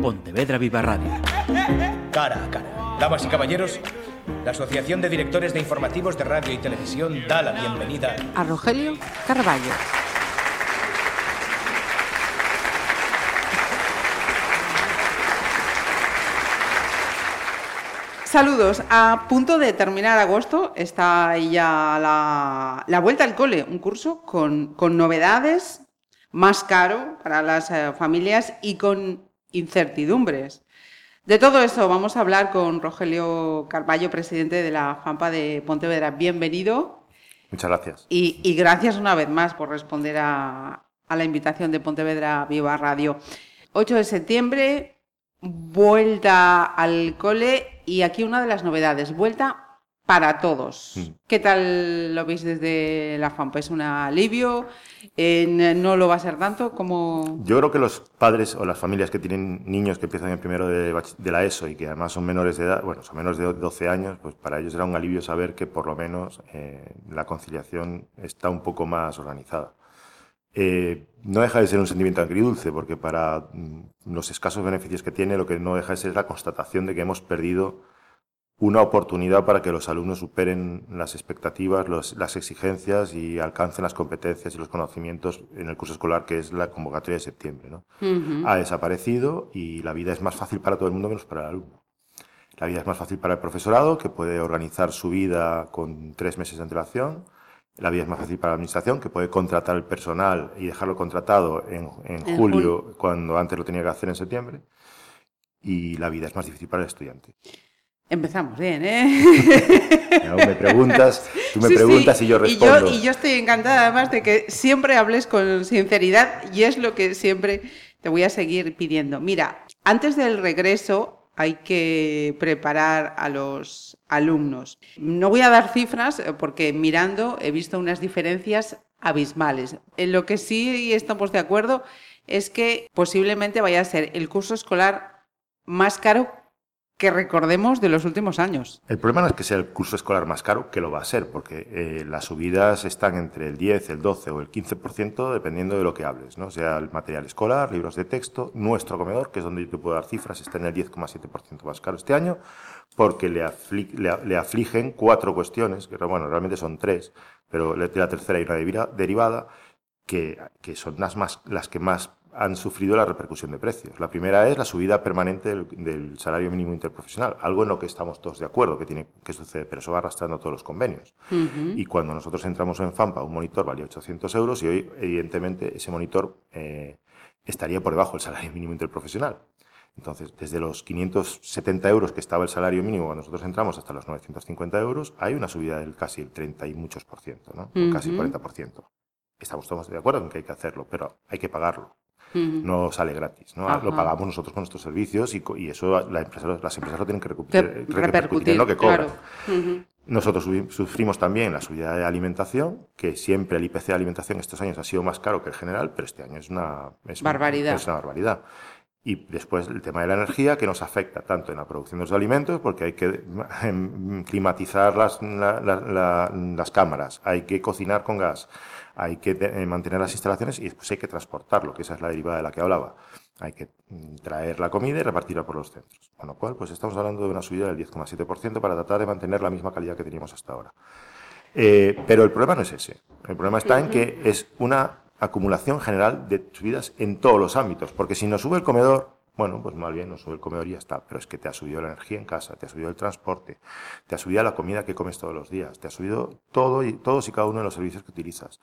Pontevedra Viva Radio. Cara a cara. Damas y caballeros, la Asociación de Directores de Informativos de Radio y Televisión da la bienvenida a Rogelio Carballo. Saludos. A punto de terminar agosto está ya la, vuelta al cole, un curso con, novedades, más caro para las eh, familias y con incertidumbres. De todo eso vamos a hablar con Rogelio Carballo, presidente de la FAMPA de Pontevedra. Bienvenido. Muchas gracias. Y, gracias una vez más por responder a, a la invitación de Pontevedra Viva Radio. 8 de septiembre, vuelta al cole y aquí una de las novedades, vuelta para todos. Mm. ¿Qué tal lo veis desde la FAMPA? ¿Es un alivio? ¿No lo va a ser tanto como...? Yo creo que los padres o las familias que tienen niños que empiezan en primero de, la ESO y que además son menores de edad, bueno, son menores de 12 años, pues para ellos era un alivio saber que por lo menos eh, la conciliación está un poco más organizada. Eh, no deja de ser un sentimiento agridulce, porque para mm, los escasos beneficios que tiene, lo que no deja de ser la constatación de que hemos perdido una oportunidad para que los alumnos superen las expectativas, las exigencias y alcancen las competencias y los conocimientos en el curso escolar, que es la convocatoria de septiembre. ¿no? Ha desaparecido y la vida es más fácil para todo el mundo menos para el alumno. La vida es más fácil para el profesorado, que puede organizar su vida con tres meses de antelación la vía es más fácil para la administración, que puede contratar el personal y dejarlo contratado en, julio, cuando antes lo tenía que hacer en septiembre. Y la vida es más difícil para el estudiante. Empezamos bien, ¿eh? me preguntas, tú me preguntas y yo respondo. Y yo, y yo estoy encantada además de que siempre hables con sinceridad y es lo que siempre te voy a seguir pidiendo. Mira, antes del regreso hay que preparar a los alumnos. No voy a dar cifras eh, porque mirando he visto unas diferencias abismales. En lo que sí estamos de acuerdo es que posiblemente vaya a ser el curso escolar más caro que recordemos de los últimos años. El problema no es que sea el curso escolar más caro, que lo va a ser, porque eh, las subidas están entre el 10, el 12 o el 15%, dependiendo de lo que hables, ¿no? sea el material escolar, libros de texto, nuestro comedor, que es donde yo te puedo dar cifras, está en el 10,7% más caro este año, porque le, afligen cuatro cuestiones, que bueno, realmente son tres, pero la tercera hay una derivada, que, que son las, más, las que más han sufrido la repercusión de precios. La primera es la subida permanente del, salario mínimo interprofesional, algo en lo que estamos todos de acuerdo que tiene que suceder, pero eso va arrastrando todos los convenios. Y cuando nosotros entramos en FAMPA, un monitor valía 800 euros y hoy, evidentemente, ese monitor eh, estaría por debajo del salario mínimo interprofesional. Entonces, desde los 570 euros que estaba el salario mínimo cuando nosotros entramos hasta los 950 euros, hay una subida del casi el 30 y muchos por ciento, ¿no? casi el 40 por ciento. Estamos todos de acuerdo en que hay que hacerlo, pero hay que pagarlo no sale gratis. ¿no? Lo pagamos nosotros con nuestros servicios y, y eso la empresa, las empresas lo tienen que repercutir, en lo que cobran. Nosotros sufrimos también la subida de alimentación, que siempre el IPC de alimentación estos años ha sido más caro que el general, pero este año es una, barbaridad. es una barbaridad. Y después el tema de la energía, que nos afecta tanto en la producción de los alimentos, porque hay que em, climatizar las, las cámaras, hay que cocinar con gas, hay que eh, mantener las instalaciones y después hay que transportarlo, que esa es la derivada de la que hablaba. Hay que mm, traer la comida y repartirla por los centros. Con lo cual, pues estamos hablando de una subida del 10,7% para tratar de mantener la misma calidad que teníamos hasta ahora. Eh, pero el problema no es ese. El problema está en que es una acumulación general de subidas en todos los ámbitos, porque si nos sube el comedor, bueno, pues mal bien nos sube el comedor y ya está, pero es que te ha subido la energía en casa, te ha subido el transporte, te ha subido la comida que comes todos los días, te ha subido todo y, todos y cada uno de los servicios que utilizas,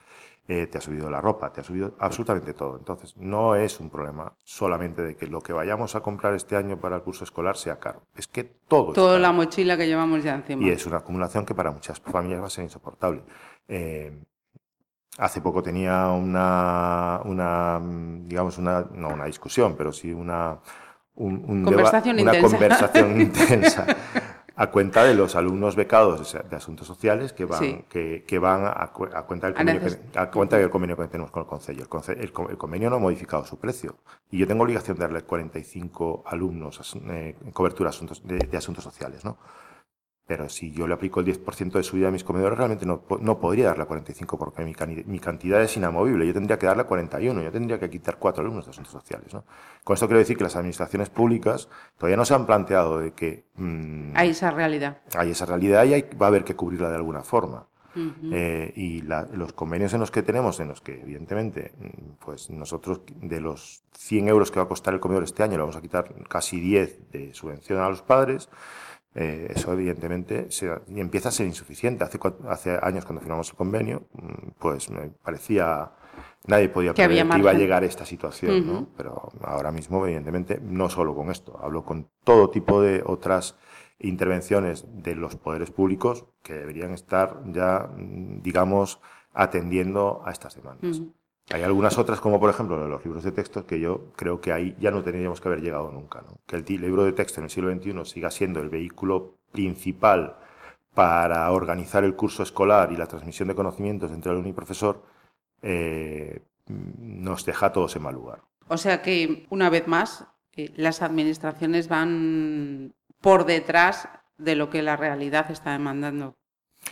eh, te ha subido la ropa, te ha subido absolutamente todo. Entonces, no es un problema solamente de que lo que vayamos a comprar este año para el curso escolar sea caro, es que todo. Toda la mochila que llevamos ya encima. Y es una acumulación que para muchas familias va a ser insoportable. Eh, Hace poco tenía una, una digamos, una, no una discusión, pero sí una, conversación una intensa. conversación intensa a cuenta de los alumnos becados de asuntos sociales que van, que, que, van a, cuenta del convenio que, a cuenta del convenio que tenemos con el Consejo. El, el, convenio no ha modificado su precio y yo tengo obligación de darle 45 alumnos eh, cobertura asuntos, de, de asuntos sociales. ¿no? Pero si yo le aplico el 10% de subida a mis comedores, realmente no, no podría darle 45 porque mi, mi, cantidad es inamovible. Yo tendría que darle 41, yo tendría que quitar cuatro alumnos de asuntos sociales. ¿no? Con esto quiero decir que las administraciones públicas todavía no se han planteado de que... Mm, hay esa realidad. Hay esa realidad y hay, va a haber que cubrirla de alguna forma. Eh, y los convenios en los que tenemos, en los que evidentemente, mm, pues nosotros de los 100 euros que va a costar el comedor este año, le vamos a quitar casi 10 de subvención a los padres, eh, eso evidentemente empieza a ser insuficiente. Hace, hace años cuando firmamos el convenio, mm, pues me parecía nadie podía prever que iba a llegar esta situación, ¿no? Pero ahora mismo, evidentemente, no solo con esto, hablo con todo tipo de otras intervenciones de los poderes públicos que deberían estar ya, mm, digamos, atendiendo a estas demandas. Hay algunas otras, como por ejemplo los libros de texto, que yo creo que ahí ya no tendríamos que haber llegado nunca. ¿no? Que el libro de texto en el siglo XXI siga siendo el vehículo principal para organizar el curso escolar y la transmisión de conocimientos entre alumno y profesor, eh, nos deja a todos en mal lugar. O sea que, una vez más, eh, las administraciones van por detrás de lo que la realidad está demandando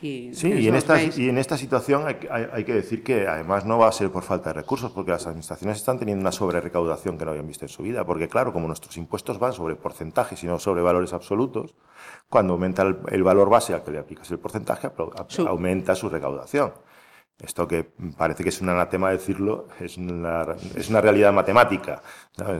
sí, y en, esta, y en esta situación hay, que decir que además no va a ser por falta de recursos, porque las administraciones están teniendo una sobrerecaudación que no habían visto en su vida, porque claro, como nuestros impuestos van sobre porcentajes y no sobre valores absolutos, cuando aumenta el, valor base al que le aplicas el porcentaje, aumenta su recaudación. Esto que parece que es un anatema decirlo, es una, es una realidad matemática.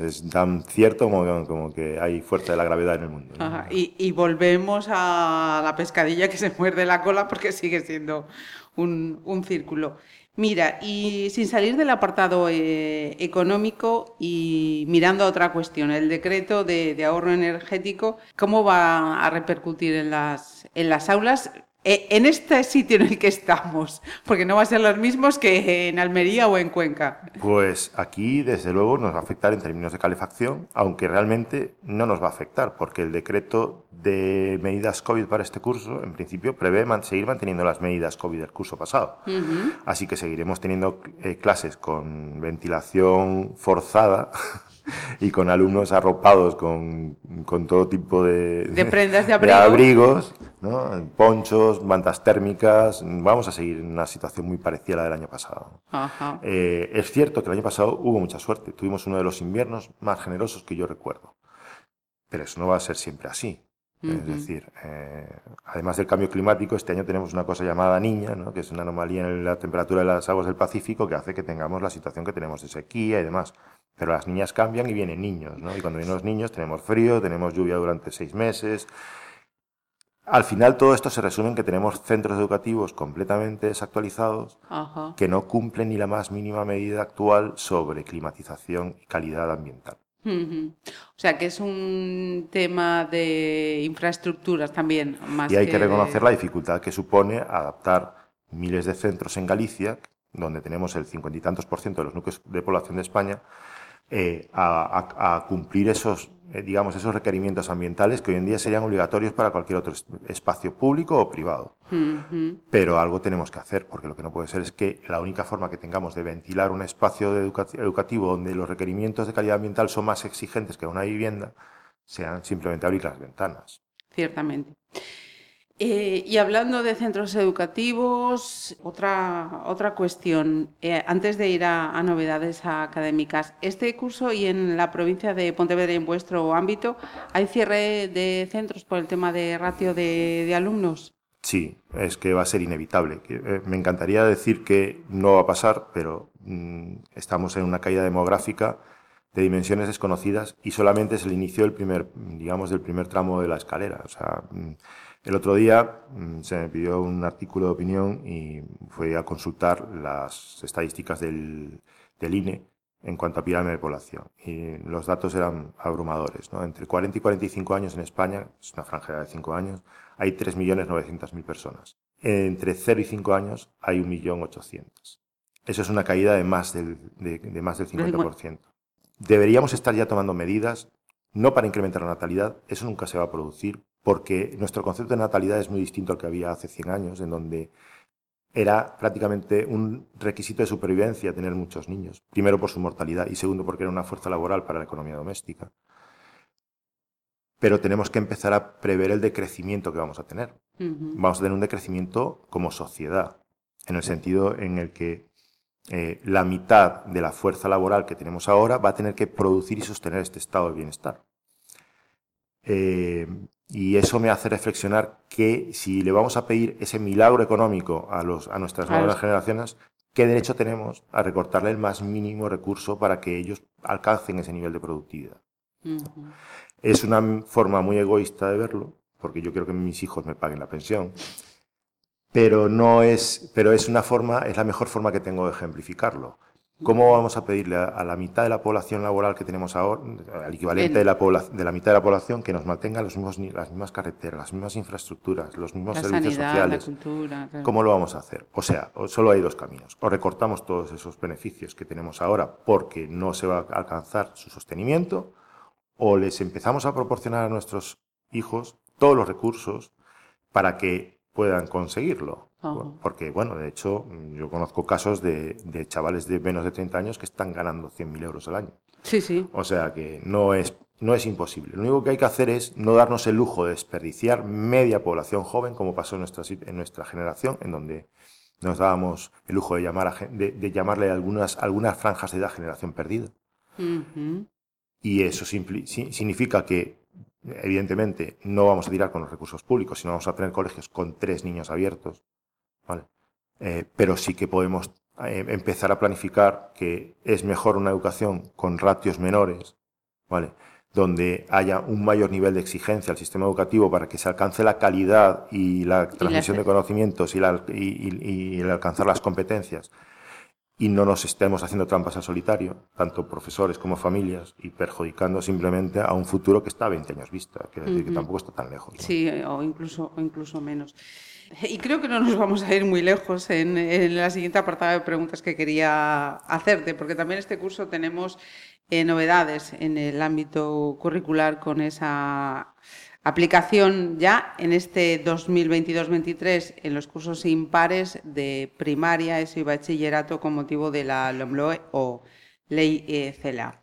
Es tan cierto como, como, que hay fuerza de la gravedad en el mundo. Y, volvemos a la pescadilla que se muerde la cola porque sigue siendo un, un círculo. Mira, y sin salir del apartado eh, económico y mirando a otra cuestión, el decreto de, de, ahorro energético, ¿cómo va a repercutir en las, en las aulas? Eh, en este sitio en el que estamos, porque no va a ser los mismos que en Almería o en Cuenca. Pues aquí, desde luego, nos va a afectar en términos de calefacción, aunque realmente no nos va a afectar, porque el decreto de medidas COVID para este curso, en principio, prevé seguir manteniendo las medidas COVID del curso pasado. Así que seguiremos teniendo eh, clases con ventilación forzada y con alumnos arropados con, con todo tipo de, de prendas de, abrigos, ¿no? ponchos, mantas térmicas. Vamos a seguir en una situación muy parecida a la del año pasado. Eh, es cierto que el año pasado hubo mucha suerte. Tuvimos uno de los inviernos más generosos que yo recuerdo. Pero eso no va a ser siempre así. Es decir, eh, además del cambio climático, este año tenemos una cosa llamada niña, ¿no? que es una anomalía en la temperatura de las aguas del Pacífico que hace que tengamos la situación que tenemos de sequía y demás. Pero las niñas cambian y vienen niños, ¿no? Y cuando vienen los niños tenemos frío, tenemos lluvia durante seis meses. Al final todo esto se resume en que tenemos centros educativos completamente desactualizados que no cumplen ni la más mínima medida actual sobre climatización y calidad ambiental. O sea que es un tema de infraestructuras también. Más y hay que, reconocer la dificultad que supone adaptar miles de centros en Galicia, donde tenemos el cincuenta y tantos por ciento de los núcleos de población de España, eh, a, cumplir esos, eh, digamos, esos requerimientos ambientales que hoy en día serían obligatorios para cualquier otro espacio público o privado. Pero algo tenemos que hacer, porque lo que no puede ser es que la única forma que tengamos de ventilar un espacio educativo donde los requerimientos de calidad ambiental son más exigentes que una vivienda, sean simplemente abrir las ventanas. Ciertamente. Eh, y hablando de centros educativos, otra, otra cuestión, eh, antes de ir a, novedades académicas, este curso y en la provincia de Pontevedra, en vuestro ámbito, ¿hay cierre de centros por el tema de ratio de, alumnos? Sí, es que va a ser inevitable. Eh, me encantaría decir que no va a pasar, pero mm, estamos en una caída demográfica de dimensiones desconocidas y solamente es el inicio del primer, digamos, del primer tramo de la escalera. O sea, mm, el otro día mm, se me pidió un artículo de opinión y fui a consultar las estadísticas del, INE en cuanto a pirámide de población. Y los datos eran abrumadores. ¿no? Entre 40 y 45 años en España, es una franja de 5 años, hay 3.900.000 personas. Entre 0 y 5 años hay 1.800.000. Eso es una caída de más del, de, de más del 50%. Deberíamos estar ya tomando medidas, no para incrementar la natalidad, eso nunca se va a producir, porque nuestro concepto de natalidad es muy distinto al que había hace 100 años, en donde era prácticamente un requisito de supervivencia tener muchos niños. Primero por su mortalidad y segundo porque era una fuerza laboral para la economía doméstica. Pero tenemos que empezar a prever el decrecimiento que vamos a tener, Vamos a tener un decrecimiento como sociedad, en el sentido en el que eh, la mitad de la fuerza laboral que tenemos ahora va a tener que producir y sostener este estado de bienestar. Eh, y eso me hace reflexionar que si le vamos a pedir ese milagro económico a, los, a nuestras nuevas generaciones, ¿qué derecho tenemos a recortarle el más mínimo recurso para que ellos alcancen ese nivel de productividad? Es una forma muy egoísta de verlo, porque yo quiero que mis hijos me paguen la pensión, pero no es, pero es una forma, es la mejor forma que tengo de ejemplificarlo. ¿Cómo vamos a pedirle a, la mitad de la población laboral que tenemos ahora, al equivalente de, la de la mitad de la población, que nos mantenga los mismos, las mismas carreteras, las mismas infraestructuras, los mismos servicios sociales? ¿Cómo lo vamos a hacer? O sea, solo hay dos caminos. O recortamos todos esos beneficios que tenemos ahora porque no se va a alcanzar su sostenimiento, o les empezamos a proporcionar a nuestros hijos todos los recursos para que puedan conseguirlo. Porque, bueno, de hecho, yo conozco casos de, chavales de menos de 30 años que están ganando 100.000 euros al año. Sí, sí. O sea que no es, no es imposible. Lo único que hay que hacer es no darnos el lujo de desperdiciar media población joven, como pasó en nuestra, en nuestra generación, en donde nos dábamos el lujo de, llamar a, de, llamarle algunas, algunas franjas de edad generación perdida. Y eso significa que evidentemente no vamos a tirar con los recursos públicos, sino vamos a tener colegios con tres niños abiertos, eh, pero sí que podemos eh, empezar a planificar que es mejor una educación con ratios menores, ¿vale? donde haya un mayor nivel de exigencia al sistema educativo para que se alcance la calidad y la transmisión de conocimientos y, y el alcanzar las competencias y no nos estemos haciendo trampas al solitario, tanto profesores como familias, y perjudicando simplemente a un futuro que está a 20 años vista, que, decir que tampoco está tan lejos. Sí, o incluso, o incluso menos. Y creo que no nos vamos a ir muy lejos en, en la siguiente apartado de preguntas que quería hacerte, porque también este curso tenemos eh, novedades en el ámbito curricular con esa Aplicación ya en este 2022-23 en los cursos impares de primaria, eso y bachillerato con motivo de la LOMLOE o Ley eh, CELA.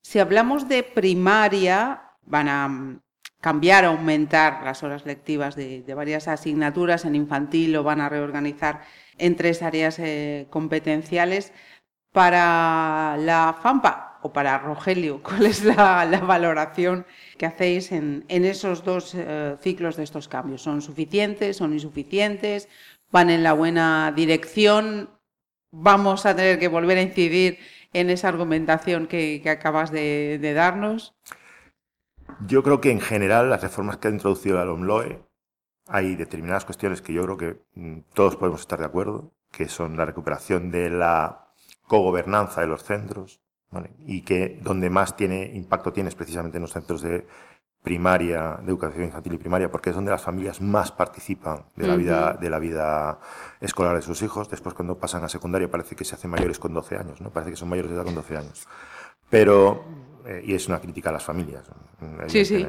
Si hablamos de primaria, van a mm, cambiar, aumentar las horas lectivas de, varias asignaturas. En infantil lo van a reorganizar en tres áreas eh, competenciales. Para la FAMPA o para Rogelio, ¿cuál es la valoración que hacéis en, esos dos eh, ciclos de estos cambios. ¿Son suficientes? ¿Son insuficientes? ¿Van en la buena dirección? ¿Vamos a tener que volver a incidir en esa argumentación que, acabas de, darnos? Yo creo que en general las reformas que ha introducido la LOMLOE hay determinadas cuestiones que yo creo que mm, todos podemos estar de acuerdo, que son la recuperación de la cogobernanza de los centros, y que donde más tiene impacto tienes precisamente en los centros de primaria, de educación infantil y primaria, porque es donde las familias más participan de la, vida, de la vida escolar de sus hijos. Después, cuando pasan a secundaria, parece que se hacen mayores con 12 años, ¿no? Parece que son mayores de edad con 12 años. Pero, eh, y es una crítica a las familias, sí, sí.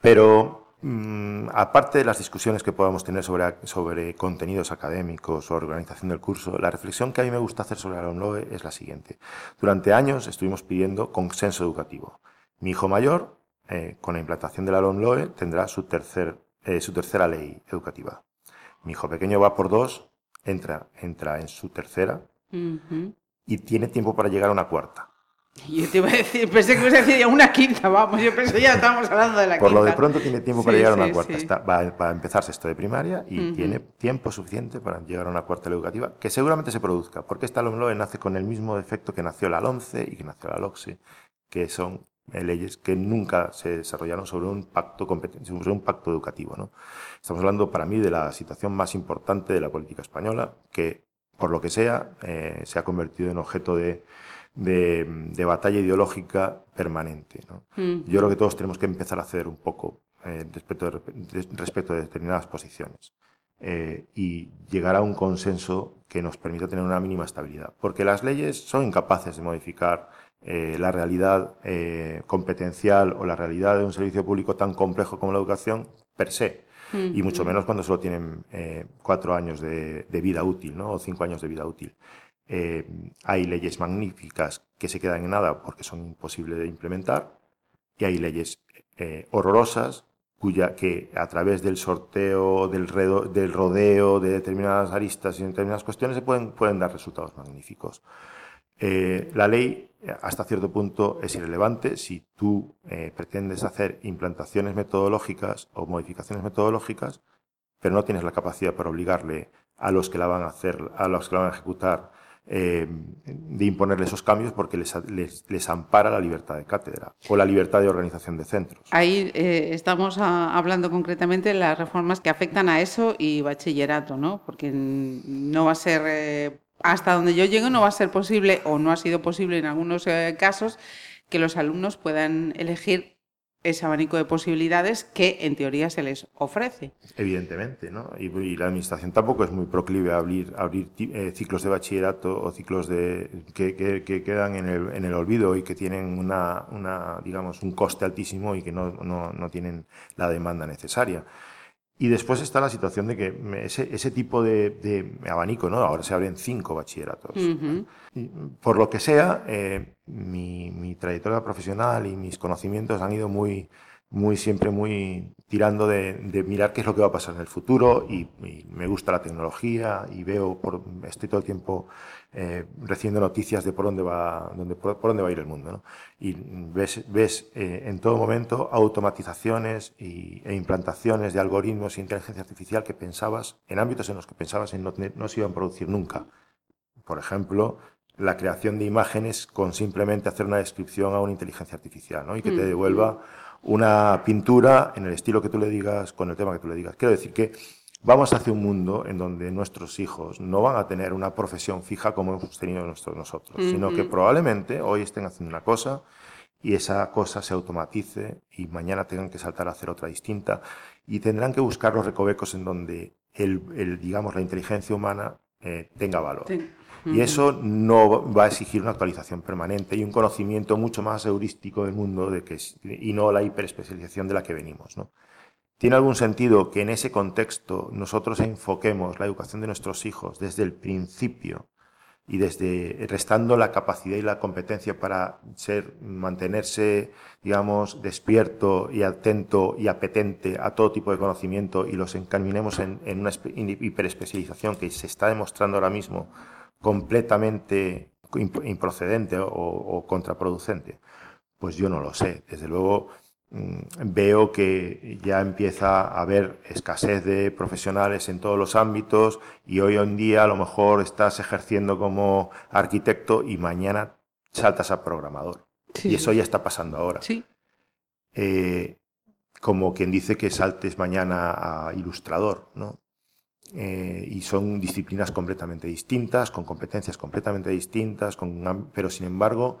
Pero Mm, aparte de las discusiones que podamos tener sobre, sobre contenidos académicos o organización del curso, la reflexión que a mí me gusta hacer sobre la LOMLOE es la siguiente. Durante años estuvimos pidiendo consenso educativo. Mi hijo mayor, eh, con la implantación de la LOMLOE, tendrá su, tercer, eh, su tercera ley educativa. Mi hijo pequeño va por dos, entra, entra en su tercera y tiene tiempo para llegar a una cuarta. Yo te iba a decir, pensé que ibas a decir ya una quinta, vamos, yo pensé ya estábamos hablando de la quinta. Por lo de pronto tiene tiempo para llegar a una cuarta. va, a empezar sexto de primaria y tiene tiempo suficiente para llegar a una cuarta educativa, que seguramente se produzca, porque esta LOMLOE nace con el mismo defecto que nació la LONCE y que nació la LOCSE, que son eh, leyes que nunca se desarrollaron sobre un pacto sobre un pacto educativo. ¿no? Estamos hablando para mí de la situación más importante de la política española, que por lo que sea eh, se ha convertido en objeto de de, batalla ideológica permanente. Mm. Yo creo que todos tenemos que empezar a hacer un poco eh, respecto, de, respecto de determinadas posiciones eh, y llegar a un consenso que nos permita tener una mínima estabilidad. Porque las leyes son incapaces de modificar eh, la realidad competencial o la realidad de un servicio público tan complejo como la educación per se. Mm. Y mucho menos cuando solo tienen cuatro años de, vida útil, ¿no? O cinco años de vida útil. Eh, hay leyes magníficas que se quedan en nada porque son imposibles de implementar y hay leyes eh, horrorosas cuya que a través del sorteo, del, del rodeo de determinadas aristas y determinadas cuestiones se pueden, pueden dar resultados magníficos. Eh, la ley hasta cierto punto es irrelevante si tú pretendes hacer implantaciones metodológicas o modificaciones metodológicas, pero no tienes la capacidad para obligarle a los que la van a hacer, a los que la van a ejecutar, eh, de imponerle esos cambios porque les, les, ampara la libertad de cátedra o la libertad de organización de centros. Ahí eh, estamos hablando concretamente de las reformas que afectan a eso y bachillerato, ¿no? Porque no va a ser, eh, hasta donde yo llego, no va a ser posible o no ha sido posible en algunos casos que los alumnos puedan elegir ese abanico de posibilidades que en teoría se les ofrece. Evidentemente, ¿no? Y, la administración tampoco es muy proclive a abrir, abrir eh, ciclos de bachillerato o ciclos de, que, que, quedan en el, en el, olvido y que tienen una, una, digamos, un coste altísimo y que no, no, no tienen la demanda necesaria. Y después está la situación de que ese, ese tipo de, abanico, ¿no? Ahora se abren cinco bachilleratos. por lo que sea, eh, mi, mi, trayectoria profesional y mis conocimientos han ido muy, muy siempre muy tirando de, mirar qué es lo que va a pasar en el futuro y, me gusta la tecnología y veo, por, estoy todo el tiempo eh, recibiendo noticias de por dónde va, dónde, por, dónde va a ir el mundo. ¿no? Y ves, ves eh, en todo momento automatizaciones y, e implantaciones de algoritmos e inteligencia artificial que pensabas, en ámbitos en los que pensabas en no, no se iban a producir nunca. Por ejemplo, la creación de imágenes con simplemente hacer una descripción a una inteligencia artificial ¿no? y que te mm. devuelva una pintura en el estilo que tú le digas, con el tema que tú le digas. Quiero decir que vamos hacia un mundo en donde nuestros hijos no van a tener una profesión fija como hemos tenido nosotros, sino que probablemente hoy estén haciendo una cosa y esa cosa se automatice y mañana tengan que saltar a hacer otra distinta y tendrán que buscar los recovecos en donde el, digamos, la inteligencia humana eh, tenga valor. Y eso no va a exigir una actualización permanente y un conocimiento mucho más heurístico del mundo de que, y no la hiperespecialización de la que venimos. ¿no? ¿Tiene algún sentido que en ese contexto nosotros enfoquemos la educación de nuestros hijos desde el principio y desde restando la capacidad y la competencia para ser, mantenerse, digamos, despierto y atento y apetente a todo tipo de conocimiento y los encaminemos en, una hiperespecialización que se está demostrando ahora mismo completamente improcedente o, contraproducente? Pues yo no lo sé. Desde luego veo que ya empieza a haber escasez de profesionales en todos los ámbitos y hoy en día a lo mejor estás ejerciendo como arquitecto y mañana saltas a programador. Y eso ya está pasando ahora. Sí. Eh, como quien dice que saltes mañana a ilustrador, ¿no? Eh, y son disciplinas completamente distintas, con competencias completamente distintas, con, pero sin embargo,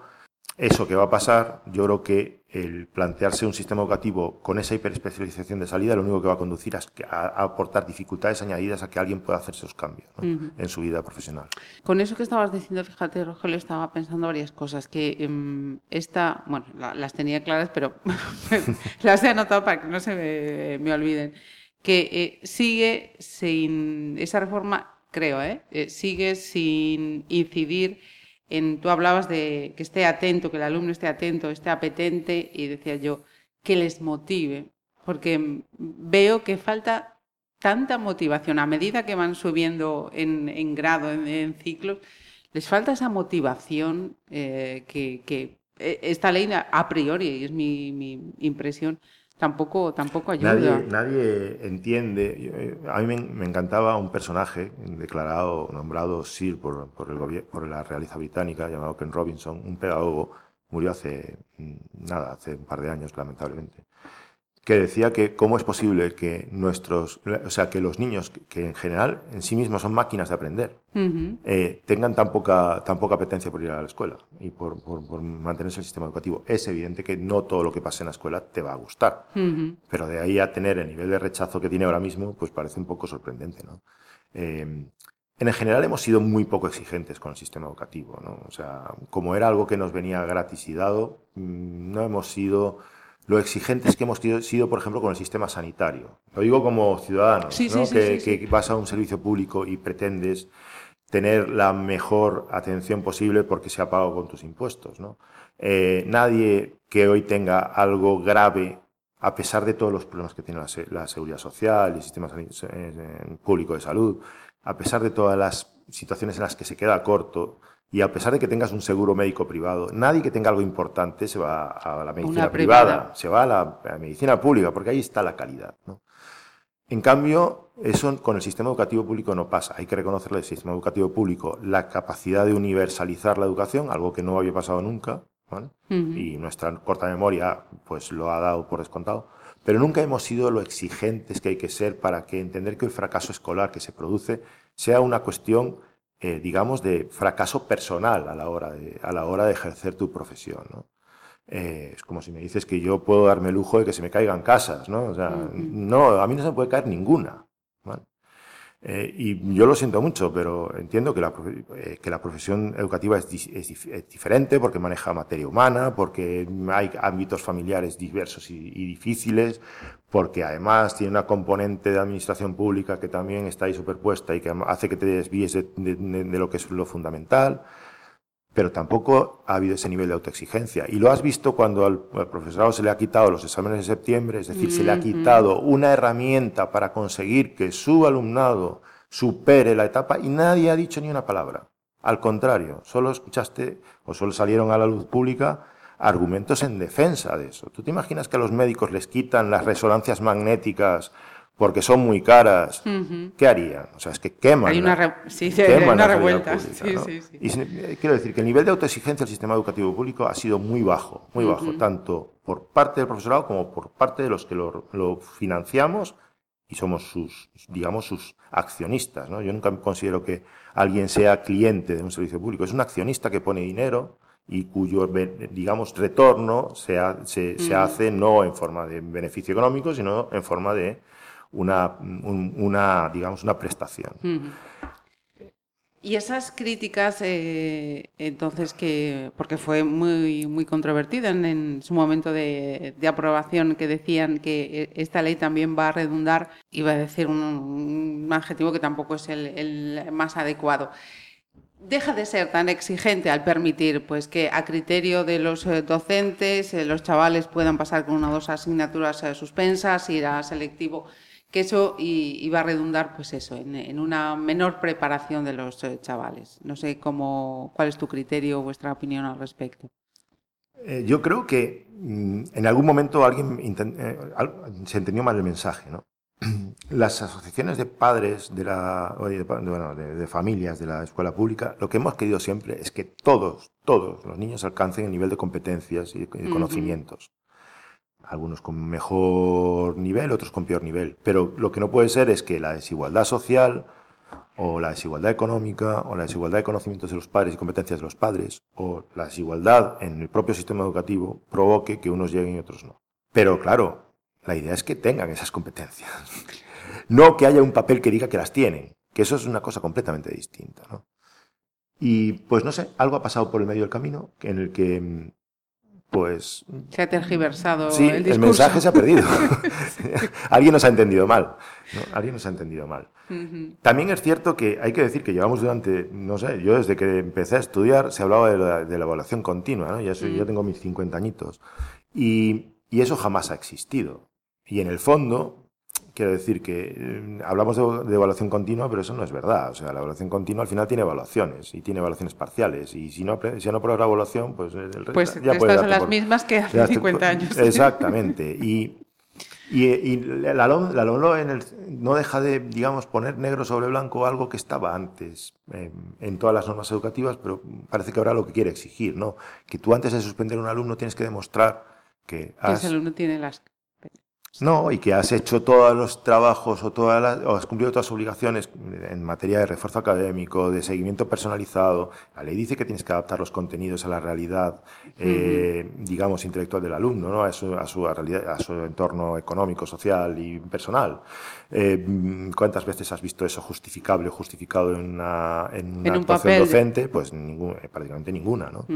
eso que va a pasar, yo creo que el plantearse un sistema educativo con esa hiperespecialización de salida, lo único que va a conducir es a, aportar dificultades añadidas a que alguien pueda hacer esos cambios en su vida profesional. Con eso que estabas diciendo, fíjate, Rogelio, estaba pensando varias cosas, que em, esta, bueno, las tenía claras, pero las he anotado para que no se me olviden que eh, sigue sin, esa reforma, creo, ¿eh? ¿eh? sigue sin incidir tú hablabas de que esté atento, que el alumno esté atento, esté apetente, y decía yo, que les motive, porque veo que falta tanta motivación. A medida que van subiendo en, grado, en, ciclos, les falta esa motivación eh, que, esta ley a priori, es mi impresión, tampoco, tampoco ayuda. Nadie, nadie entiende. Eh, a mí me, encantaba un personaje declarado, nombrado Sir por, por, el, por la realeza británica, llamado Ken Robinson, un pedagogo, murió hace mm, nada, hace un par de años, lamentablemente que decía que cómo es posible que nuestros, o sea, que los niños, que en general en sí mismos son máquinas de aprender, eh, tengan tan poca, tan poca apetencia por ir a la escuela y por, por, mantenerse en el sistema educativo. Es evidente que no todo lo que pase en la escuela te va a gustar, pero de ahí a tener el nivel de rechazo que tiene ahora mismo, pues parece un poco sorprendente, ¿no? Eh, en general hemos sido muy poco exigentes con el sistema educativo, ¿no? O sea, como era algo que nos venía gratis y dado, mm, no hemos sido lo exigentes que hemos sido, por ejemplo, con el sistema sanitario. Lo digo como ciudadano, que, vas a un servicio público y pretendes tener la mejor atención posible porque se ha pagado con tus impuestos. ¿no? Eh, nadie que hoy tenga algo grave a pesar de todos los problemas que tiene la, seguridad social y el sistema público de salud, a pesar de todas las situaciones en las que se queda corto, y a pesar de que tengas un seguro médico privado, nadie que tenga algo importante se va a la medicina privada, se va a la, medicina pública, porque ahí está la calidad. En cambio, eso con el sistema educativo público no pasa. Hay que reconocerle al sistema educativo público la capacidad de universalizar la educación, algo que no había pasado nunca, y nuestra corta memoria pues lo ha dado por descontado. Pero nunca hemos sido lo exigentes que hay que ser para que entender que el fracaso escolar que se produce sea una cuestión eh, digamos, de fracaso personal a la hora de, a la hora de ejercer tu profesión. ¿no? Eh, es como si me dices que yo puedo darme el lujo de que se me caigan casas, ¿no? O sea, no, a mí no se me puede caer ninguna. Eh, y yo lo siento mucho, pero entiendo que la, eh, que la profesión educativa es, diferente porque maneja materia humana, porque hay ámbitos familiares diversos y, difíciles, porque además tiene una componente de administración pública que también está ahí superpuesta y que hace que te desvíes de, de lo que es lo fundamental pero tampoco ha habido ese nivel de autoexigencia. Y lo has visto cuando al, profesorado se le ha quitado los exámenes de septiembre, es decir, se le ha quitado una herramienta para conseguir que su alumnado supere la etapa y nadie ha dicho ni una palabra. Al contrario, solo escuchaste o solo salieron a la luz pública argumentos en defensa de eso. ¿Tú te imaginas que a los médicos les quitan las resonancias magnéticas porque son muy caras, ¿qué harían? O sea, es que queman. Hay una, sí, una revuelta. Y eh, quiero decir que el nivel de autoexigencia del sistema educativo público ha sido muy bajo, muy bajo, tanto por parte del profesorado como por parte de los que lo, financiamos y somos sus, digamos, sus accionistas. ¿no? Yo nunca considero que alguien sea cliente de un servicio público. Es un accionista que pone dinero y cuyo, digamos, retorno se, se, se hace no en forma de beneficio económico, sino en forma de una, digamos, una prestación. Y esas críticas, eh, entonces, que porque fue muy, muy controvertida en, su momento de, aprobación, que decían que esta ley también va a redundar, iba a decir un, adjetivo que tampoco es el, más adecuado. Deja de ser tan exigente al permitir pues, que a criterio de los eh, docentes eh, los chavales puedan pasar con una o dos asignaturas suspensas, ir a selectivo que eso iba a redundar, pues eso, en, una menor preparación de los eh, chavales. No sé cómo, cuál es tu criterio o vuestra opinión al respecto. Eh, yo creo que mm, en algún momento alguien eh, se entendió mal el mensaje, ¿no? Las asociaciones de padres de, la, de, familias de la escuela pública, lo que hemos querido siempre es que todos, todos los niños alcancen el nivel de competencias y de, conocimientos algunos con mejor nivel, otros con peor nivel. Pero lo que no puede ser es que la desigualdad social o la desigualdad económica o la desigualdad de conocimientos de los padres y competencias de los padres o la desigualdad en el propio sistema educativo provoque que unos lleguen y otros no. Pero claro, la idea es que tengan esas competencias. No que haya un papel que diga que las tienen, que eso es una cosa completamente distinta. Y pues no sé, algo ha pasado por el medio del camino en el que mm, pues... Se ha tergiversado sí, el el mensaje se ha perdido. Alguien nos ha entendido mal. Alguien nos ha entendido mal. También es cierto que hay que decir que llevamos durante, no sé, yo desde que empecé a estudiar se hablaba de la, evaluación continua, ¿no? Ya yo tengo mis 50 añitos. Y, y eso jamás ha existido. Y en el fondo, Quiero decir que eh, hablamos de, evaluación continua, pero eso no es verdad. O sea, la evaluación continua al final tiene evaluaciones y tiene evaluaciones parciales. Y si no, si no pruebas la evaluación, pues el resto pues ya estas son las mismas que hace 50 años. Exactamente. Y, y, la, LOMLO en el, no deja de, digamos, poner negro sobre blanco algo que estaba antes en todas las normas educativas, pero parece que ahora lo que quiere exigir, ¿no? Que tú antes de suspender a un alumno tienes que demostrar que has... Que ese alumno tiene las no, y que has hecho todos los trabajos o, todas las, o has cumplido todas las obligaciones en materia de refuerzo académico, de seguimiento personalizado. La ley dice que tienes que adaptar los contenidos a la realidad, eh, digamos, intelectual del alumno, ¿no? a, su, a, su realidad, a su entorno económico, social y personal. Eh, ¿Cuántas veces has visto eso justificable o justificado en una, en una actuación docente? Pues ningún, prácticamente ninguna. ¿no?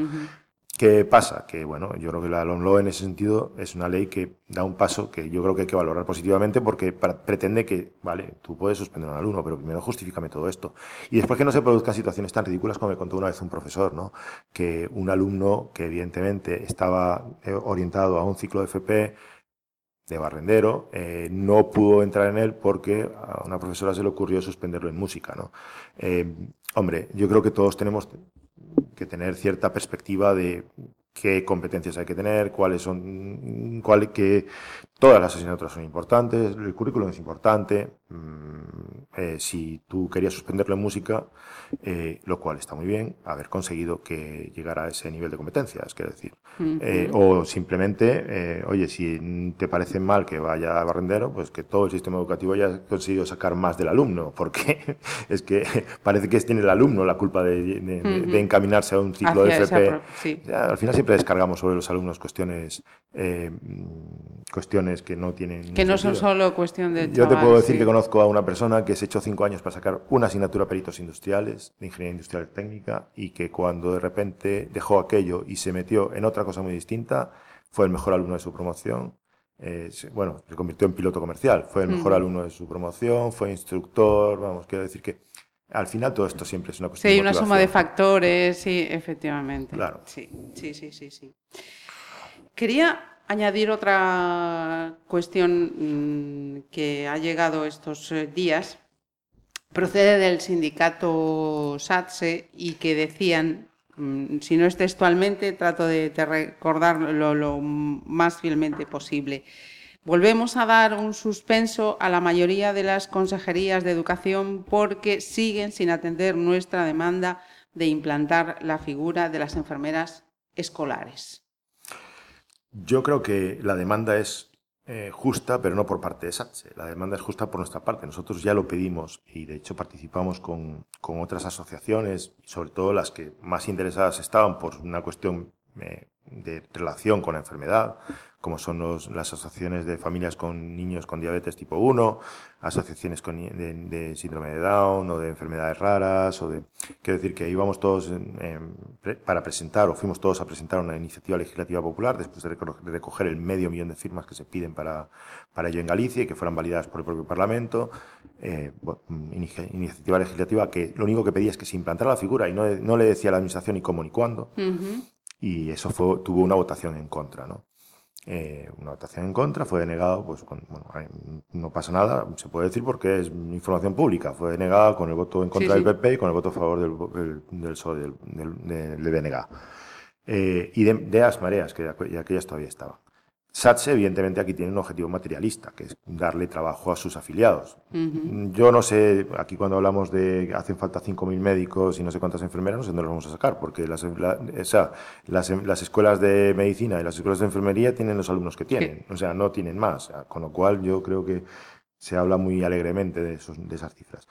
¿Qué pasa? Que bueno, yo creo que la LOMLO en ese sentido es una ley que da un paso que yo creo que hay que valorar positivamente porque pretende que, vale, tú puedes suspender a un alumno, pero primero justifícame todo esto. Y después que no se produzcan situaciones tan ridículas como me contó una vez un profesor, ¿no? Que un alumno que evidentemente estaba eh, orientado a un ciclo de FP de barrendero, eh, no pudo entrar en él porque a una profesora se le ocurrió suspenderlo en música. ¿no? Eh, hombre, yo creo que todos tenemos que tener cierta perspectiva de qué competencias hay que tener, cuáles son, cuál, que todas las asignaturas son importantes, el currículum es importante. Mm, eh, si tú querías suspenderlo en música, eh, lo cual está muy bien, haber conseguido que llegara a ese nivel de competencias, quiero decir. Eh, o simplemente, oye, si te parece mal que vaya a barrendero, pues que todo el sistema educativo haya conseguido sacar más del alumno, porque es que parece que tiene el alumno la culpa de, encaminarse a un ciclo de FP. al final siempre descargamos sobre los alumnos cuestiones, cuestiones que no tienen... Que no son solo cuestión de... Yo te puedo decir que conozco a una persona que se echó cinco años para sacar una asignatura peritos industriales, de ingeniería industrial técnica, y que cuando de repente dejó aquello y se metió en otra cosa muy distinta, fue el mejor alumno de su promoción. Eh, bueno, se convirtió en piloto comercial, fue el mejor alumno de su promoción, fue instructor, vamos, quiero decir que al final todo esto siempre es una cuestión sí, de Sí, una suma de factores, sí, efectivamente. Claro. Sí, sí, sí, sí. sí. Quería añadir otra cuestión mm, que ha llegado estos eh, días. Procede del sindicato SATSE y que decían, mm, si no es textualmente, trato de, recordarlo lo más fielmente posible. Volvemos a dar un suspenso a la mayoría de las consejerías de educación porque siguen sin atender nuestra demanda de implantar la figura de las enfermeras escolares. Yo creo que la demanda es eh, justa, pero no por parte de SATSE. La demanda es justa por nuestra parte. Nosotros ya lo pedimos y de hecho participamos con, con otras asociaciones, sobre todo las que más interesadas estaban por una cuestión eh, de relación con la enfermedad, como son las asociaciones de familias con niños con diabetes tipo 1, asociaciones con, de, síndrome de Down o de enfermedades raras. O de, quiero decir que íbamos todos para presentar, o fuimos todos a presentar una iniciativa legislativa popular después de recoger el medio millón de firmas que se piden para, para ello en Galicia y que fueran validadas por el propio Parlamento. Eh, iniciativa legislativa que lo único que pedía es que se implantara la figura y no, no le decía a la Administración ni cómo ni cuándo. Y eso fue, tuvo una votación en contra. ¿no? Eh, una votación en contra, fue denegado, pues bueno, no pasa nada, se puede decir porque es información pública, fue denegada con el voto en contra del PP y con el voto a favor del, del, PSOE, del, del, BNG. Eh, y de, de, las mareas, que aquellas todavía estaban. SATSE, evidentemente, aquí tiene un objetivo materialista, que es darle trabajo a sus afiliados. Yo no sé, aquí cuando hablamos de que hacen falta 5.000 médicos y no sé cuántas enfermeras, no sé dónde los vamos a sacar, porque las, las, escuelas de medicina y las escuelas de enfermería tienen los alumnos que tienen, o sea, no tienen más. Con lo cual, yo creo que se habla muy alegremente de, esos, de esas cifras.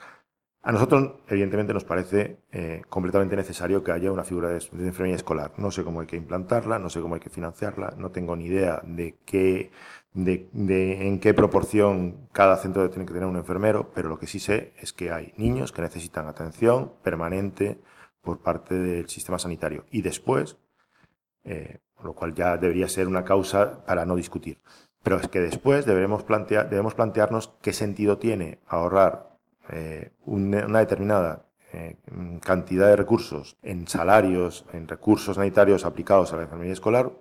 A nosotros, evidentemente, nos parece eh, completamente necesario que haya una figura de, enfermería escolar. No sé cómo hay que implantarla, no sé cómo hay que financiarla, no tengo ni idea de, qué, de, en qué proporción cada centro tiene que tener un enfermero, pero lo que sí sé es que hay niños que necesitan atención permanente por parte del sistema sanitario. Y después, eh, lo cual ya debería ser una causa para no discutir. Pero es que después deberemos debemos plantearnos qué sentido tiene ahorrar eh, una, determinada eh, cantidad de recursos en salarios, en recursos sanitarios aplicados a la enfermería escolar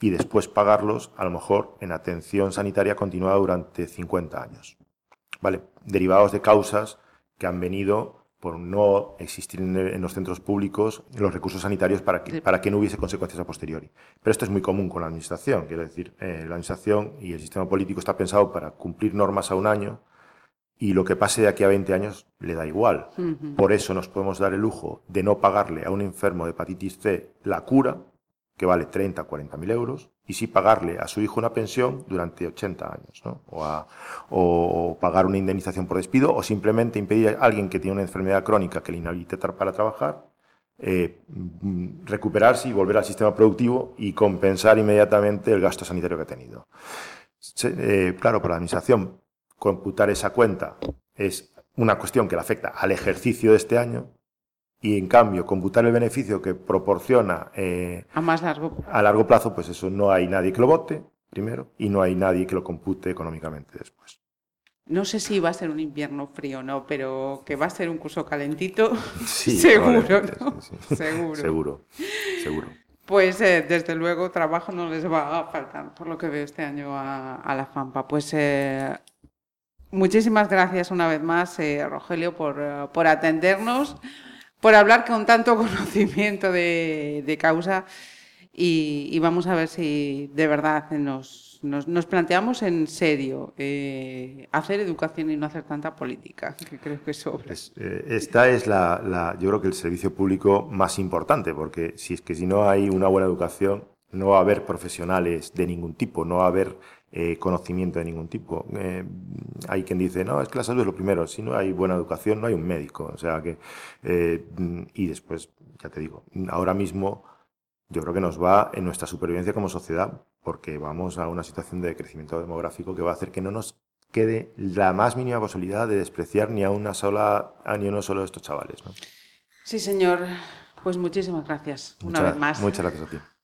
y después pagarlos a lo mejor en atención sanitaria continuada durante 50 años. ¿Vale? Derivados de causas que han venido por no existir en, los centros públicos los recursos sanitarios para que, para que no hubiese consecuencias a posteriori. Pero esto es muy común con la Administración, quiero decir, eh, la Administración y el sistema político está pensado para cumplir normas a un año y lo que pase de aquí a 20 años le da igual. Por eso nos podemos dar el lujo de no pagarle a un enfermo de hepatitis C la cura, que vale 30 o 40 mil euros, y sí pagarle a su hijo una pensión durante 80 años, ¿no? o, pagar una indemnización por despido, o simplemente impedir a alguien que tiene una enfermedad crónica que le inhabilite para trabajar, eh, recuperarse y volver al sistema productivo y compensar inmediatamente el gasto sanitario que ha tenido. Eh, claro, para la Administración computar esa cuenta es una cuestión que le afecta al ejercicio de este año y en cambio computar el beneficio que proporciona eh, a más largo a largo plazo, pues eso no hay nadie que lo vote primero y no hay nadie que lo compute económicamente después. No sé si va a ser un invierno frío o no, pero que va a ser un curso calentito, seguro, seguro, seguro, seguro. Pues eh, desde luego trabajo no les va a faltar, por lo que veo este año a, la FAMPA. Pues eh, muchísimas gracias una vez más, eh, Rogelio, por, por, atendernos, por hablar con tanto conocimiento de, de causa y, vamos a ver si de verdad nos, nos, planteamos en serio eh, hacer educación y no hacer tanta política, que creo que sobra. Eh, esta es la, yo creo que el servicio público más importante, porque si es que si no hay una buena educación, no va a haber profesionales de ningún tipo, no va a haber eh, conocimiento de ningún tipo. hay quien dice, no, es que la salud es lo primero, si no hay buena educación no hay un médico. O sea que, y después, ya te digo, ahora mismo yo creo que nos va en nuestra supervivencia como sociedad, porque vamos a una situación de crecimiento demográfico que va a hacer que no nos quede la más mínima posibilidad de despreciar ni a una sola, ni uno solo de estos chavales. Sí, señor. Pues muchísimas gracias una vez más. Muchas gracias a ti.